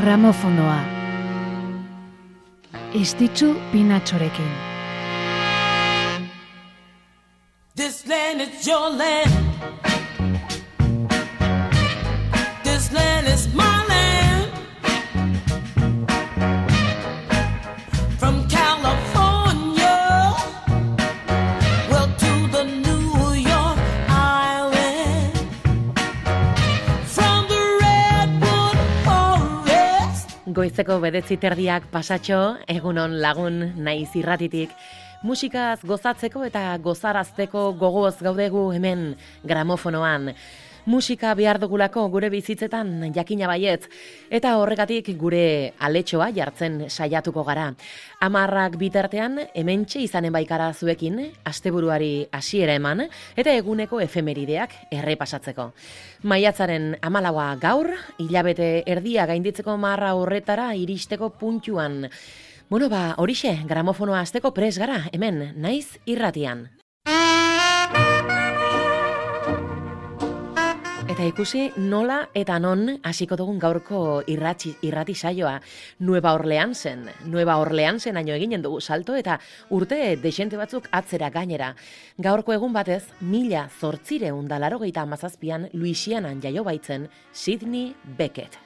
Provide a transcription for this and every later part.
gramofonoa. Estitzu pinatxorekin. This land is your land. Goizeko bedetzi terdiak pasatxo, egunon lagun naiz irratitik, musikaz gozatzeko eta gozarazteko gogoz gaudegu hemen gramofonoan. Musika behar dugulako gure bizitzetan jakina baietz, eta horregatik gure aletxoa jartzen saiatuko gara. Amarrak bitartean, hementxe izanen baikara zuekin, asteburuari hasiera eman, eta eguneko efemerideak errepasatzeko. Maiatzaren amalaua gaur, hilabete erdia gainditzeko marra horretara iristeko puntuan. Bueno, ba, horixe, gramofonoa azteko pres gara, hemen, naiz irratian. Eta ikusi nola eta non hasiko dugun gaurko irratzi, irrati saioa Nueva Orleansen. Nueva Orleansen aino eginen dugu salto eta urte desente batzuk atzera gainera. Gaurko egun batez, mila zortzire undalaro geita amazazpian Luisianan jaio baitzen Sidney Beckett.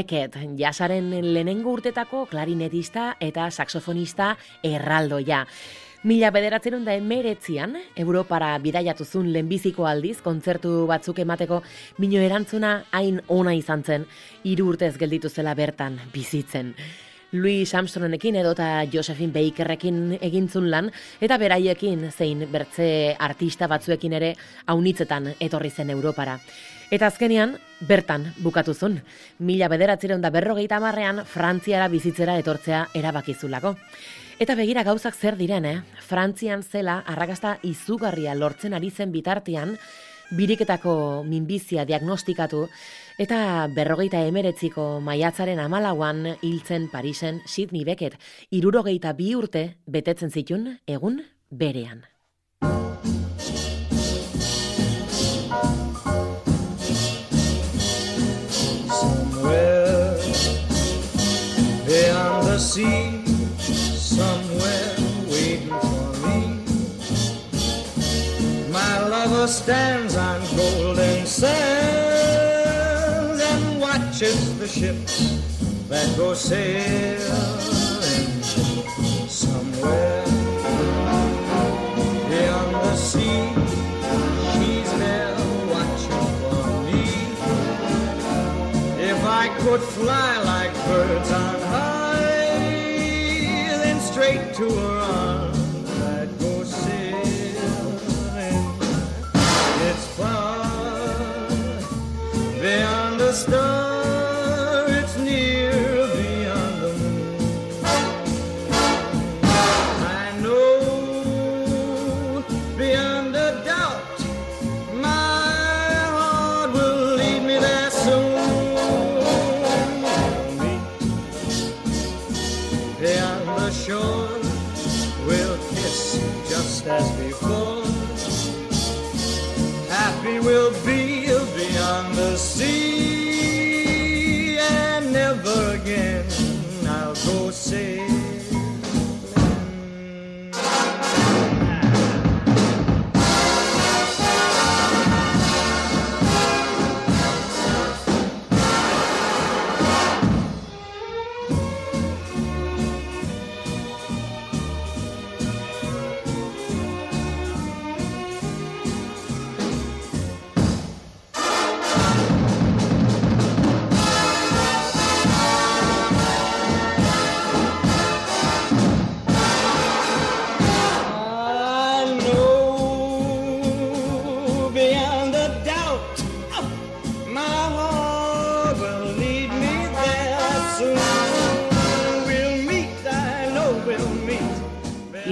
Beckett, jasaren lehenengo urtetako klarinetista eta saxofonista erraldoia. Mila bederatzen da emeretzian, Europara bidaiatu zuen lehenbiziko aldiz, kontzertu batzuk emateko, mino erantzuna hain ona izan zen, hiru urtez gelditu zela bertan, bizitzen. Louis Armstrongekin edo eta Josephine Bakerrekin egintzun lan, eta beraiekin zein bertze artista batzuekin ere haunitzetan etorri zen Europara. Eta azkenean, bertan bukatu zuen. Mila bederatzireun da berrogeita marrean, Frantziara bizitzera etortzea erabakizulako. Eta begira gauzak zer diren, eh? Frantzian zela arrakasta izugarria lortzen ari zen bitartean, biriketako minbizia diagnostikatu, eta berrogeita emeretziko maiatzaren amalauan hiltzen Parisen Sidney Beckett, irurogeita bi urte betetzen zitun egun berean. Beyond the sea, somewhere waiting for me. My lover stands on golden sands and watches the ships that go sailing somewhere beyond the sea. She's there watching for me. If I could fly like birds on high, then straight to her arms shore, we'll kiss just as before. Happy we'll be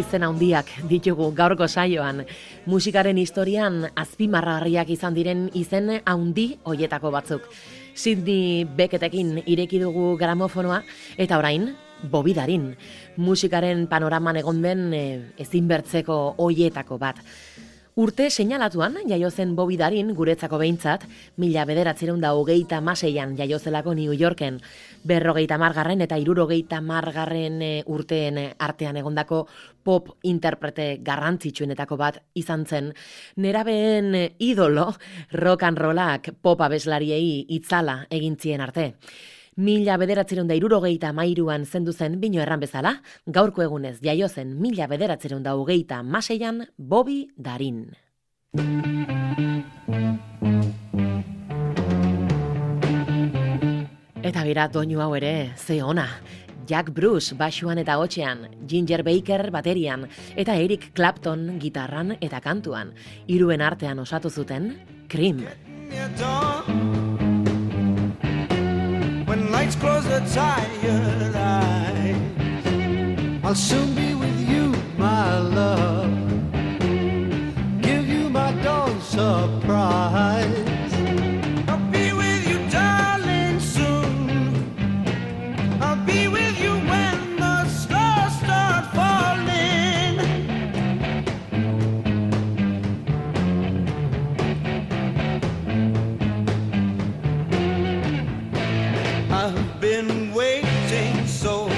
Izen handiak ditugu gaurko saioan. Musikaren historian azpimarragarriak izan diren izen handi hoietako batzuk. Sidney Beckettekin ireki dugu gramofonoa eta orain Bobby Darin, musikaren panoraman egon den e, ezinbertzeko hoietako bat. Urte seinalatuan jaio zen Bobby Darin guretzako behintzat, mila bederatzeron da hogeita maseian jaio zelako New Yorken, berrogeita margarren eta irurogeita margarren e, urteen artean egondako pop interprete garrantzitsuenetako bat izan zen. Nerabeen idolo rock and rollak pop abeslariei itzala egintzien arte. Mila bederatzeron da irurogeita mairuan zendu zen bino erran bezala, gaurko egunez jaio zen mila bederatzeron da hogeita maseian Bobby Darin. Eta bera doinu hau ere, ze ona. Jack Bruce basuan eta hotxean, Ginger Baker baterian, eta Eric Clapton gitarran eta kantuan. Hiruen artean osatu zuten, Cream. Lights close the tired eyes, I'll soon be with you, my love. Give you my dawn surprise. melting soul.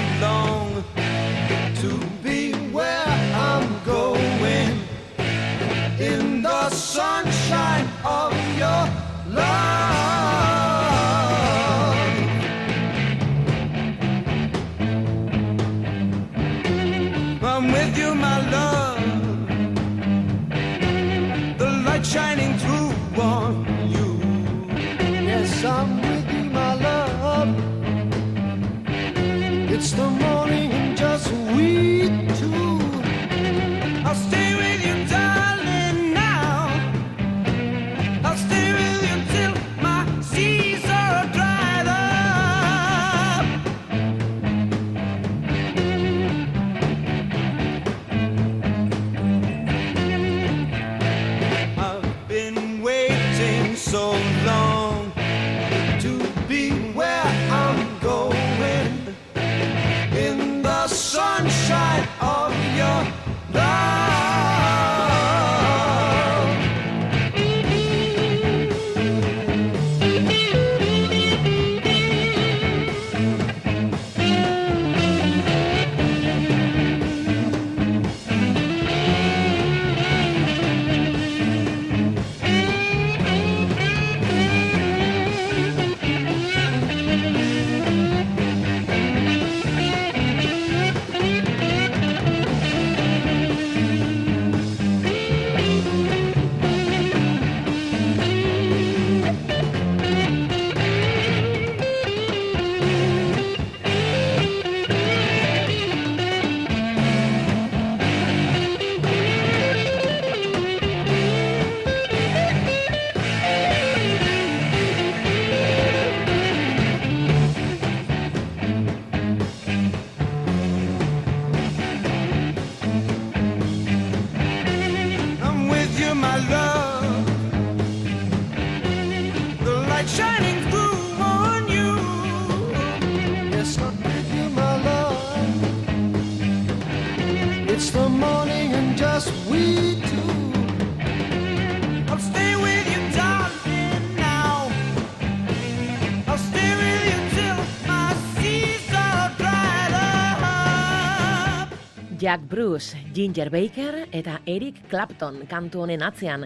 Jack Bruce, Ginger Baker eta Eric Clapton kantu honen atzean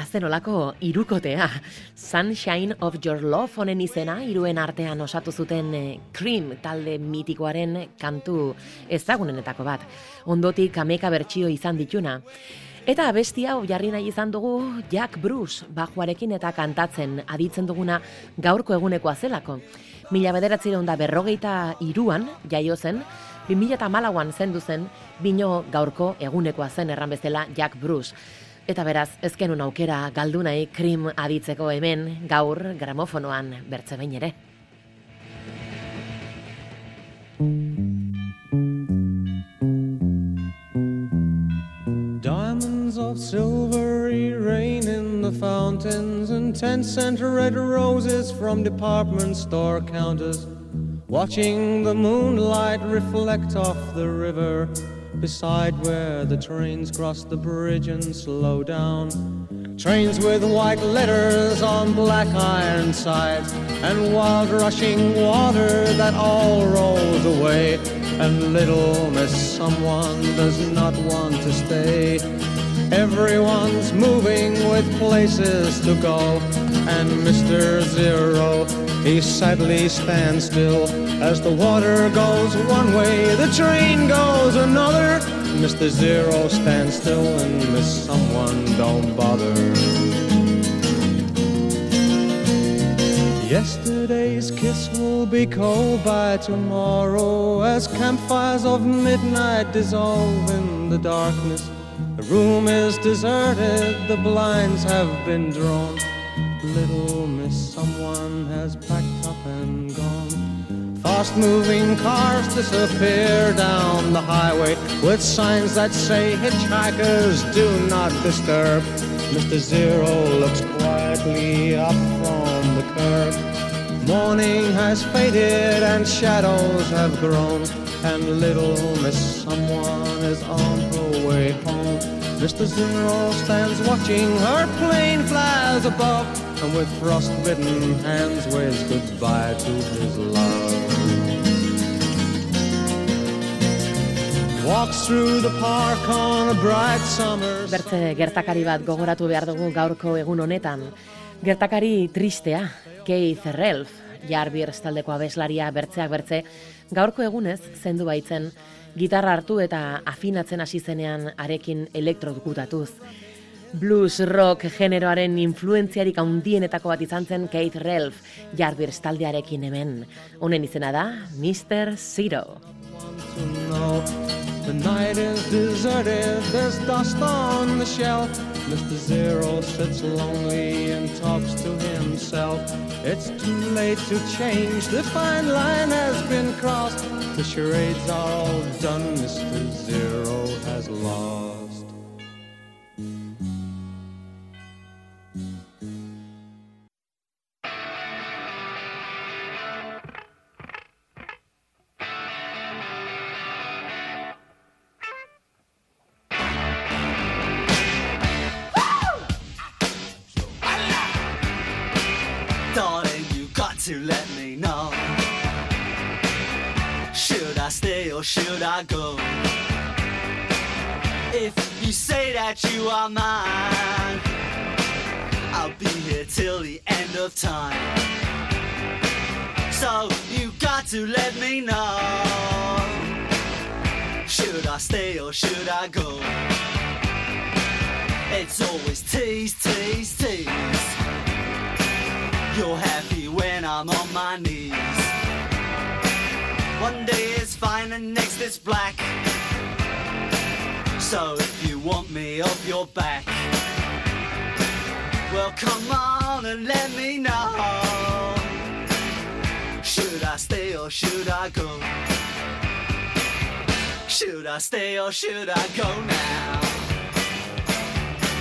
azenolako irukotea. Sunshine of Your Love honen izena iruen artean osatu zuten eh, Cream talde mitikoaren kantu ezagunenetako bat. Ondotik ameka bertsio izan dituna. Eta abesti hau jarri nahi izan dugu Jack Bruce bajuarekin eta kantatzen aditzen duguna gaurko egunekoa zelako. Mila bederatzireun da berrogeita iruan jaio zen, 2008an zendu zen, bino gaurko egunekoa zen erran bezala Jack Bruce. Eta beraz, ezkenun aukera galdu nahi krim aditzeko hemen gaur gramofonoan bertze ere. Diamonds of silvery rain in the fountains and ten cent red roses from department store counters. Watching the moonlight reflect off the river beside where the trains cross the bridge and slow down. Trains with white letters on black iron sides and wild rushing water that all rolls away. And little Miss Someone does not want to stay. Everyone's moving with places to go. And Mr. Zero, he sadly stands still. As the water goes one way, the train goes another. Mr. Zero stands still and Miss Someone don't bother. Yesterday's kiss will be cold by tomorrow as campfires of midnight dissolve in the darkness. Room is deserted, the blinds have been drawn. Little Miss Someone has packed up and gone. Fast moving cars disappear down the highway with signs that say hitchhikers do not disturb. Mr. Zero looks quietly up from the curb. Morning has faded and shadows have grown, and little Miss Someone is on her way home. Mr. Zero stands watching her plane flies above, and with frostbitten hands waves goodbye to his love. Walks through the park on a bright summer's Bertze gertakari bat gogoratu behar dugu gaurko egun honetan. Gertakari tristea, Keith Relf, Jarbirs taldeko abeslaria bertzeak bertze, gaurko egunez zendu baitzen, gitarra hartu eta afinatzen hasi zenean arekin elektrodukutatuz. Blues rock generoaren influentziarik handienetako bat izan zen Keith Relf, Jarbirs taldearekin hemen. Honen izena da Mr. Zero. The night is deserted, there's dust on the shelf. Mr. Zero sits lonely and talks to himself. It's too late to change, the fine line has been crossed. The charades are all done, Mr. Zero has lost. That you are mine, I'll be here till the end of time. So you got to let me know. Should I stay or should I go? It's always tease, tease, tease. You're happy when I'm on my knees. One day is fine and next is black. So want me off your back, well come on and let me know. Should I stay or should I go? Should I stay or should I go now?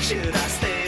Should I stay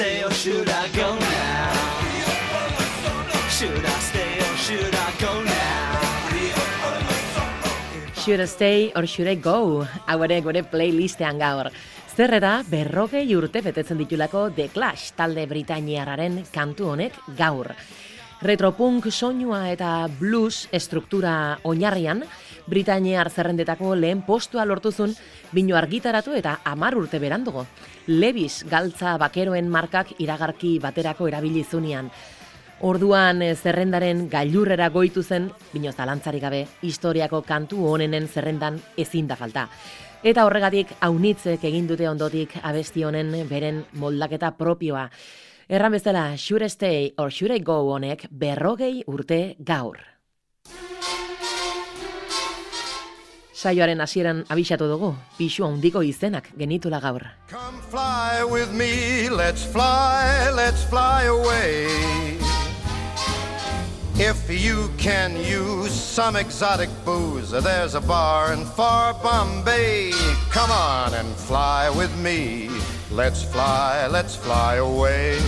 Stay or should I go now? Should I stay or should I go now? Should I stay or should I go? Hau ere gure playlistean gaur. Zer eta berrogei urte betetzen ditulako The Clash talde Britainiarraren kantu honek gaur. Retropunk soinua eta blues estruktura oinarrian, Britainiar zerrendetako lehen postua lortuzun bino argitaratu eta amar urte berandugo. Levis galtza bakeroen markak iragarki baterako erabili zunean. Orduan eh, zerrendaren gailurrera goitu zen, bino zalantzarik gabe, historiako kantu honenen zerrendan ezin da falta. Eta horregatik haunitzek egin dute ondotik abesti honen beren moldaketa propioa. Erran bezala, Should I Stay or Should I Go honek berrogei urte gaur. Saioaren hasieran abixatu dugu, pixu handiko izenak genitula gaur. Come fly with me, let's fly, let's fly away. If you can use some exotic booze, there's a bar in far Bombay. Come on and fly with me. Let's fly, let's fly away.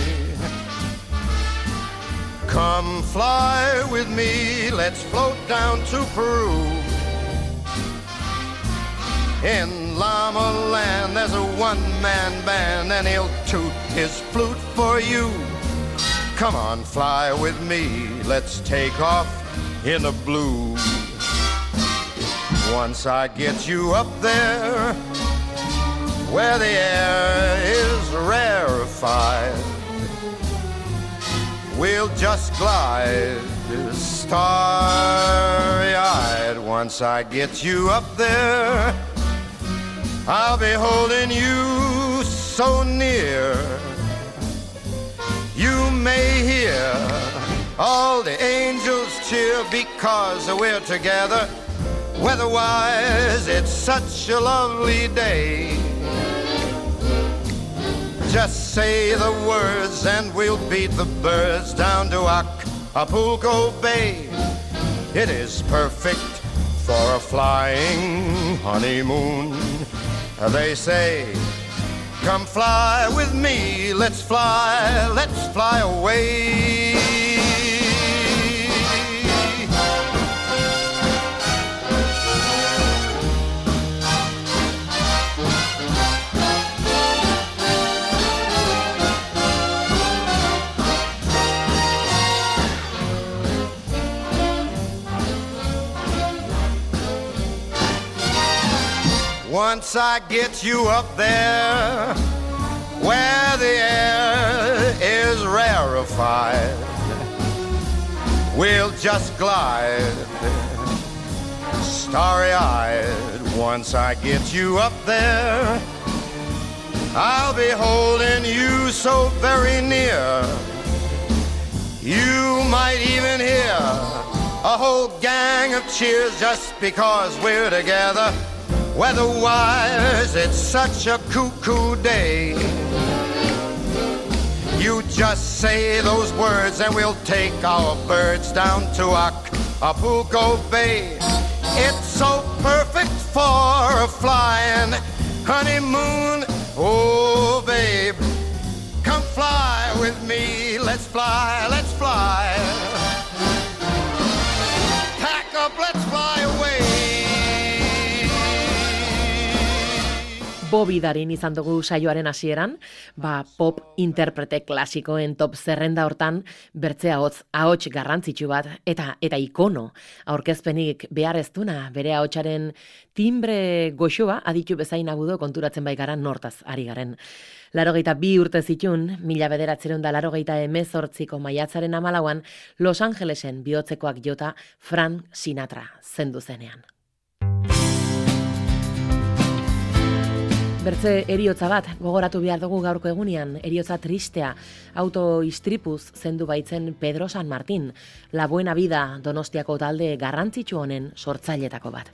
Come fly with me, let's float down to Peru. In Llama Land, there's a one-man band, and he'll toot his flute for you. Come on, fly with me, let's take off in the blue. Once I get you up there, where the air is rarefied, we'll just glide starry-eyed. Once I get you up there, I'll be holding you so near. You may hear all the angels cheer because we're together. Weatherwise, it's such a lovely day. Just say the words and we'll beat the birds down to Acapulco Bay. It is perfect for a flying honeymoon. Uh, they say, Come fly with me, let's fly, let's fly away. Once I get you up there where the air is rarefied, we'll just glide starry eyed. Once I get you up there, I'll be holding you so very near. You might even hear a whole gang of cheers just because we're together. Weatherwise, it's such a cuckoo day. You just say those words and we'll take our birds down to Acapulco Bay. It's so perfect for a flying honeymoon. Oh, babe, come fly with me. Let's fly, let's fly. Darin izan dugu saioaren hasieran, ba, pop interprete klasikoen top zerrenda hortan bertzea hotz ahots garrantzitsu bat eta eta ikono aurkezpenik behar ez duna bere ahotsaren timbre goxoa aditu bezain agudo konturatzen bai garan nortaz ari garen. Larogeita bi urte zitun, mila bederatzerun da larogeita emezortziko maiatzaren amalauan, Los Angelesen bihotzekoak jota Frank Sinatra zendu zenean. Bertze eriotza bat, gogoratu behar dugu gaurko egunean, eriotza tristea, autoistripuz zendu baitzen Pedro San Martín, la buena vida donostiako talde garrantzitsu honen sortzailetako bat.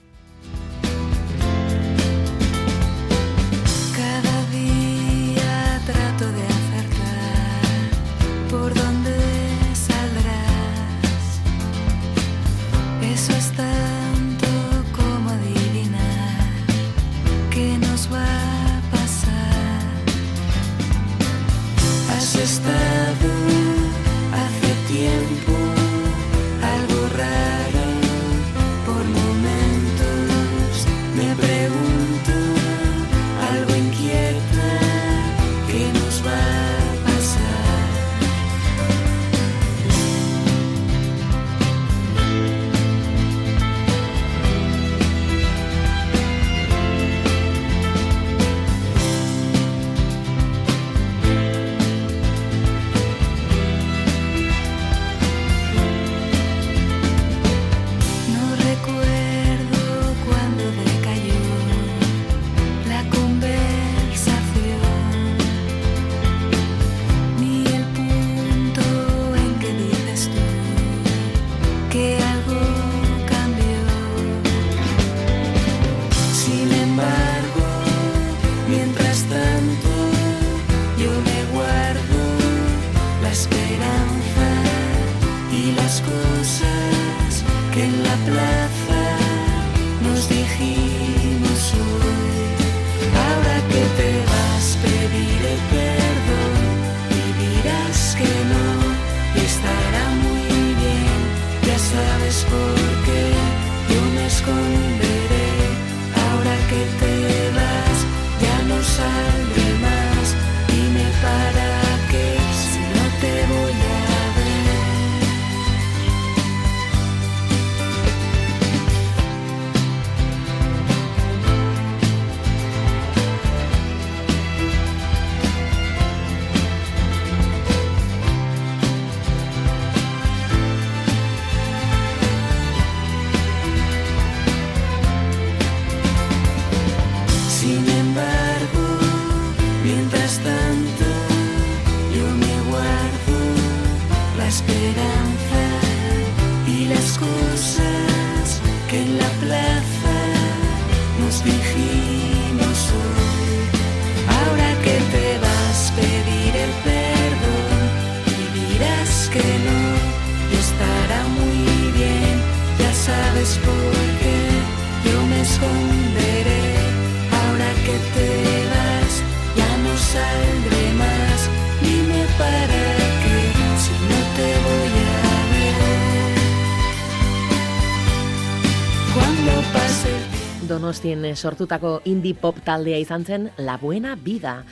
Donostien sortutako indie pop taldea izan zen La Buena Vida.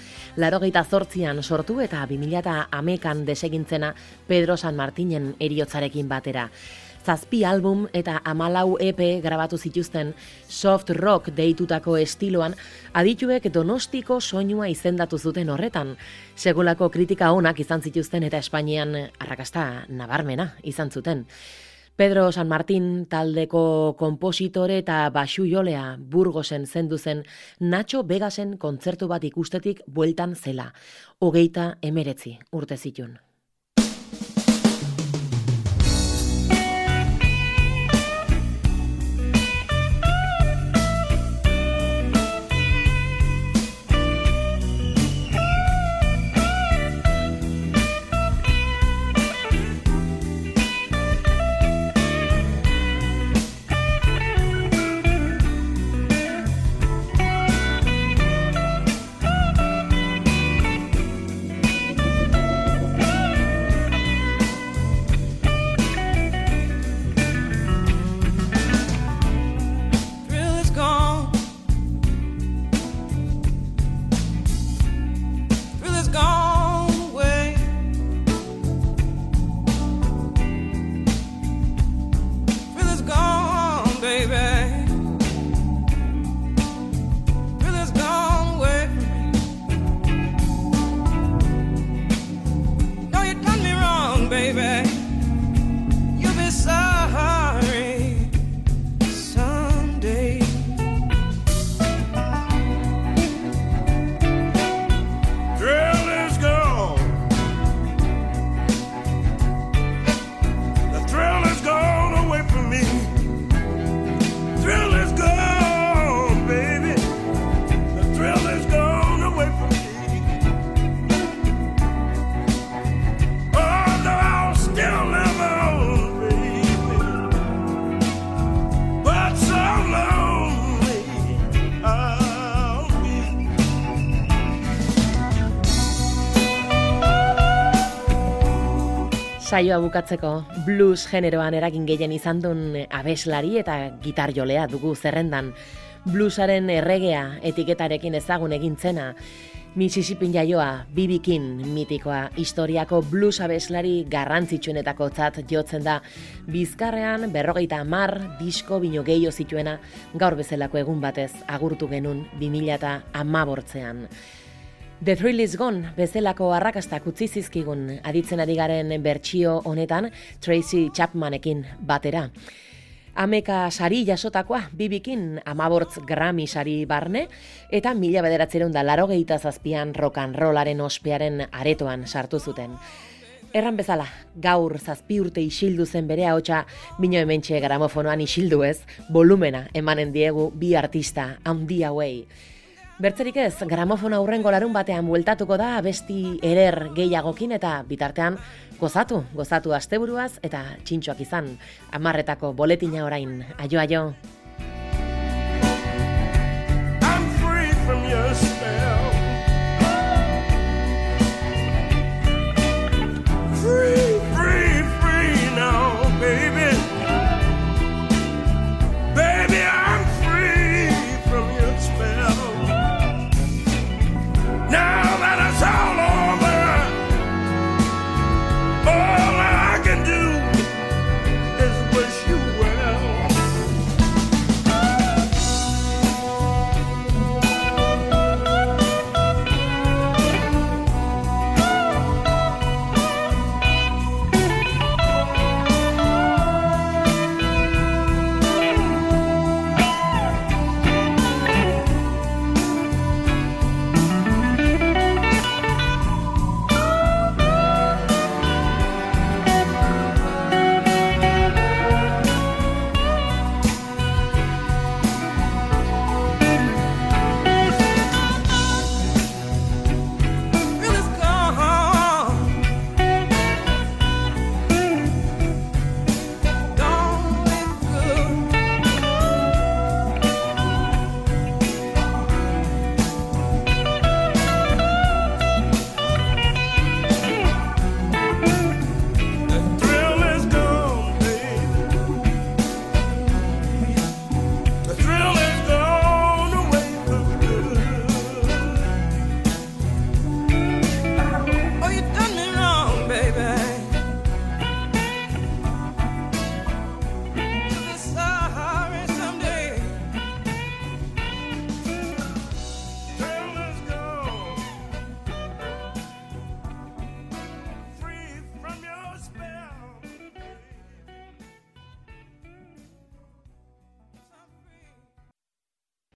Larogeita zortzian sortu eta 2000 amekan desegintzena Pedro San Martinen eriotzarekin batera. Zazpi album eta amalau EP grabatu zituzten soft rock deitutako estiloan, adituek donostiko soinua izendatu zuten horretan. Segulako kritika onak izan zituzten eta Espainian arrakasta nabarmena izan zuten. Pedro San Martín taldeko kompositore eta basu jolea Burgosen zendu zen Nacho Vegasen kontzertu bat ikustetik bueltan zela. Hogeita emeretzi urte zitun. Saioa bukatzeko blues generoan eragin gehien izan duen abeslari eta gitar jolea dugu zerrendan. Bluesaren erregea etiketarekin ezagun egintzena, Mississippin jaioa, bibikin mitikoa, historiako blues abeslari garrantzitsuenetako tzat jotzen da. Bizkarrean berrogeita mar disko bino gehiago zituena gaur bezalako egun batez agurtu genun 2000 eta amabortzean. The Thrill is Gone bezalako arrakastak utzi zizkigun aditzen ari garen bertsio honetan Tracy Chapmanekin batera. Ameka sari jasotakoa, bibikin amabortz grami sari barne, eta mila bederatzeron da laro zazpian rokan rolaren ospearen aretoan sartu zuten. Erran bezala, gaur zazpi urte isildu zen bere haotxa, bino hementxe gramofonoan isildu ez, volumena emanen diegu bi artista, handi hauei. Bertzerik ez, gramofon aurrengo larun batean bueltatuko da abesti erer gehiagokin eta bitartean gozatu, gozatu asteburuaz eta txintxoak izan, amarretako boletina orain, aio aio. I'm free from your spell. Free.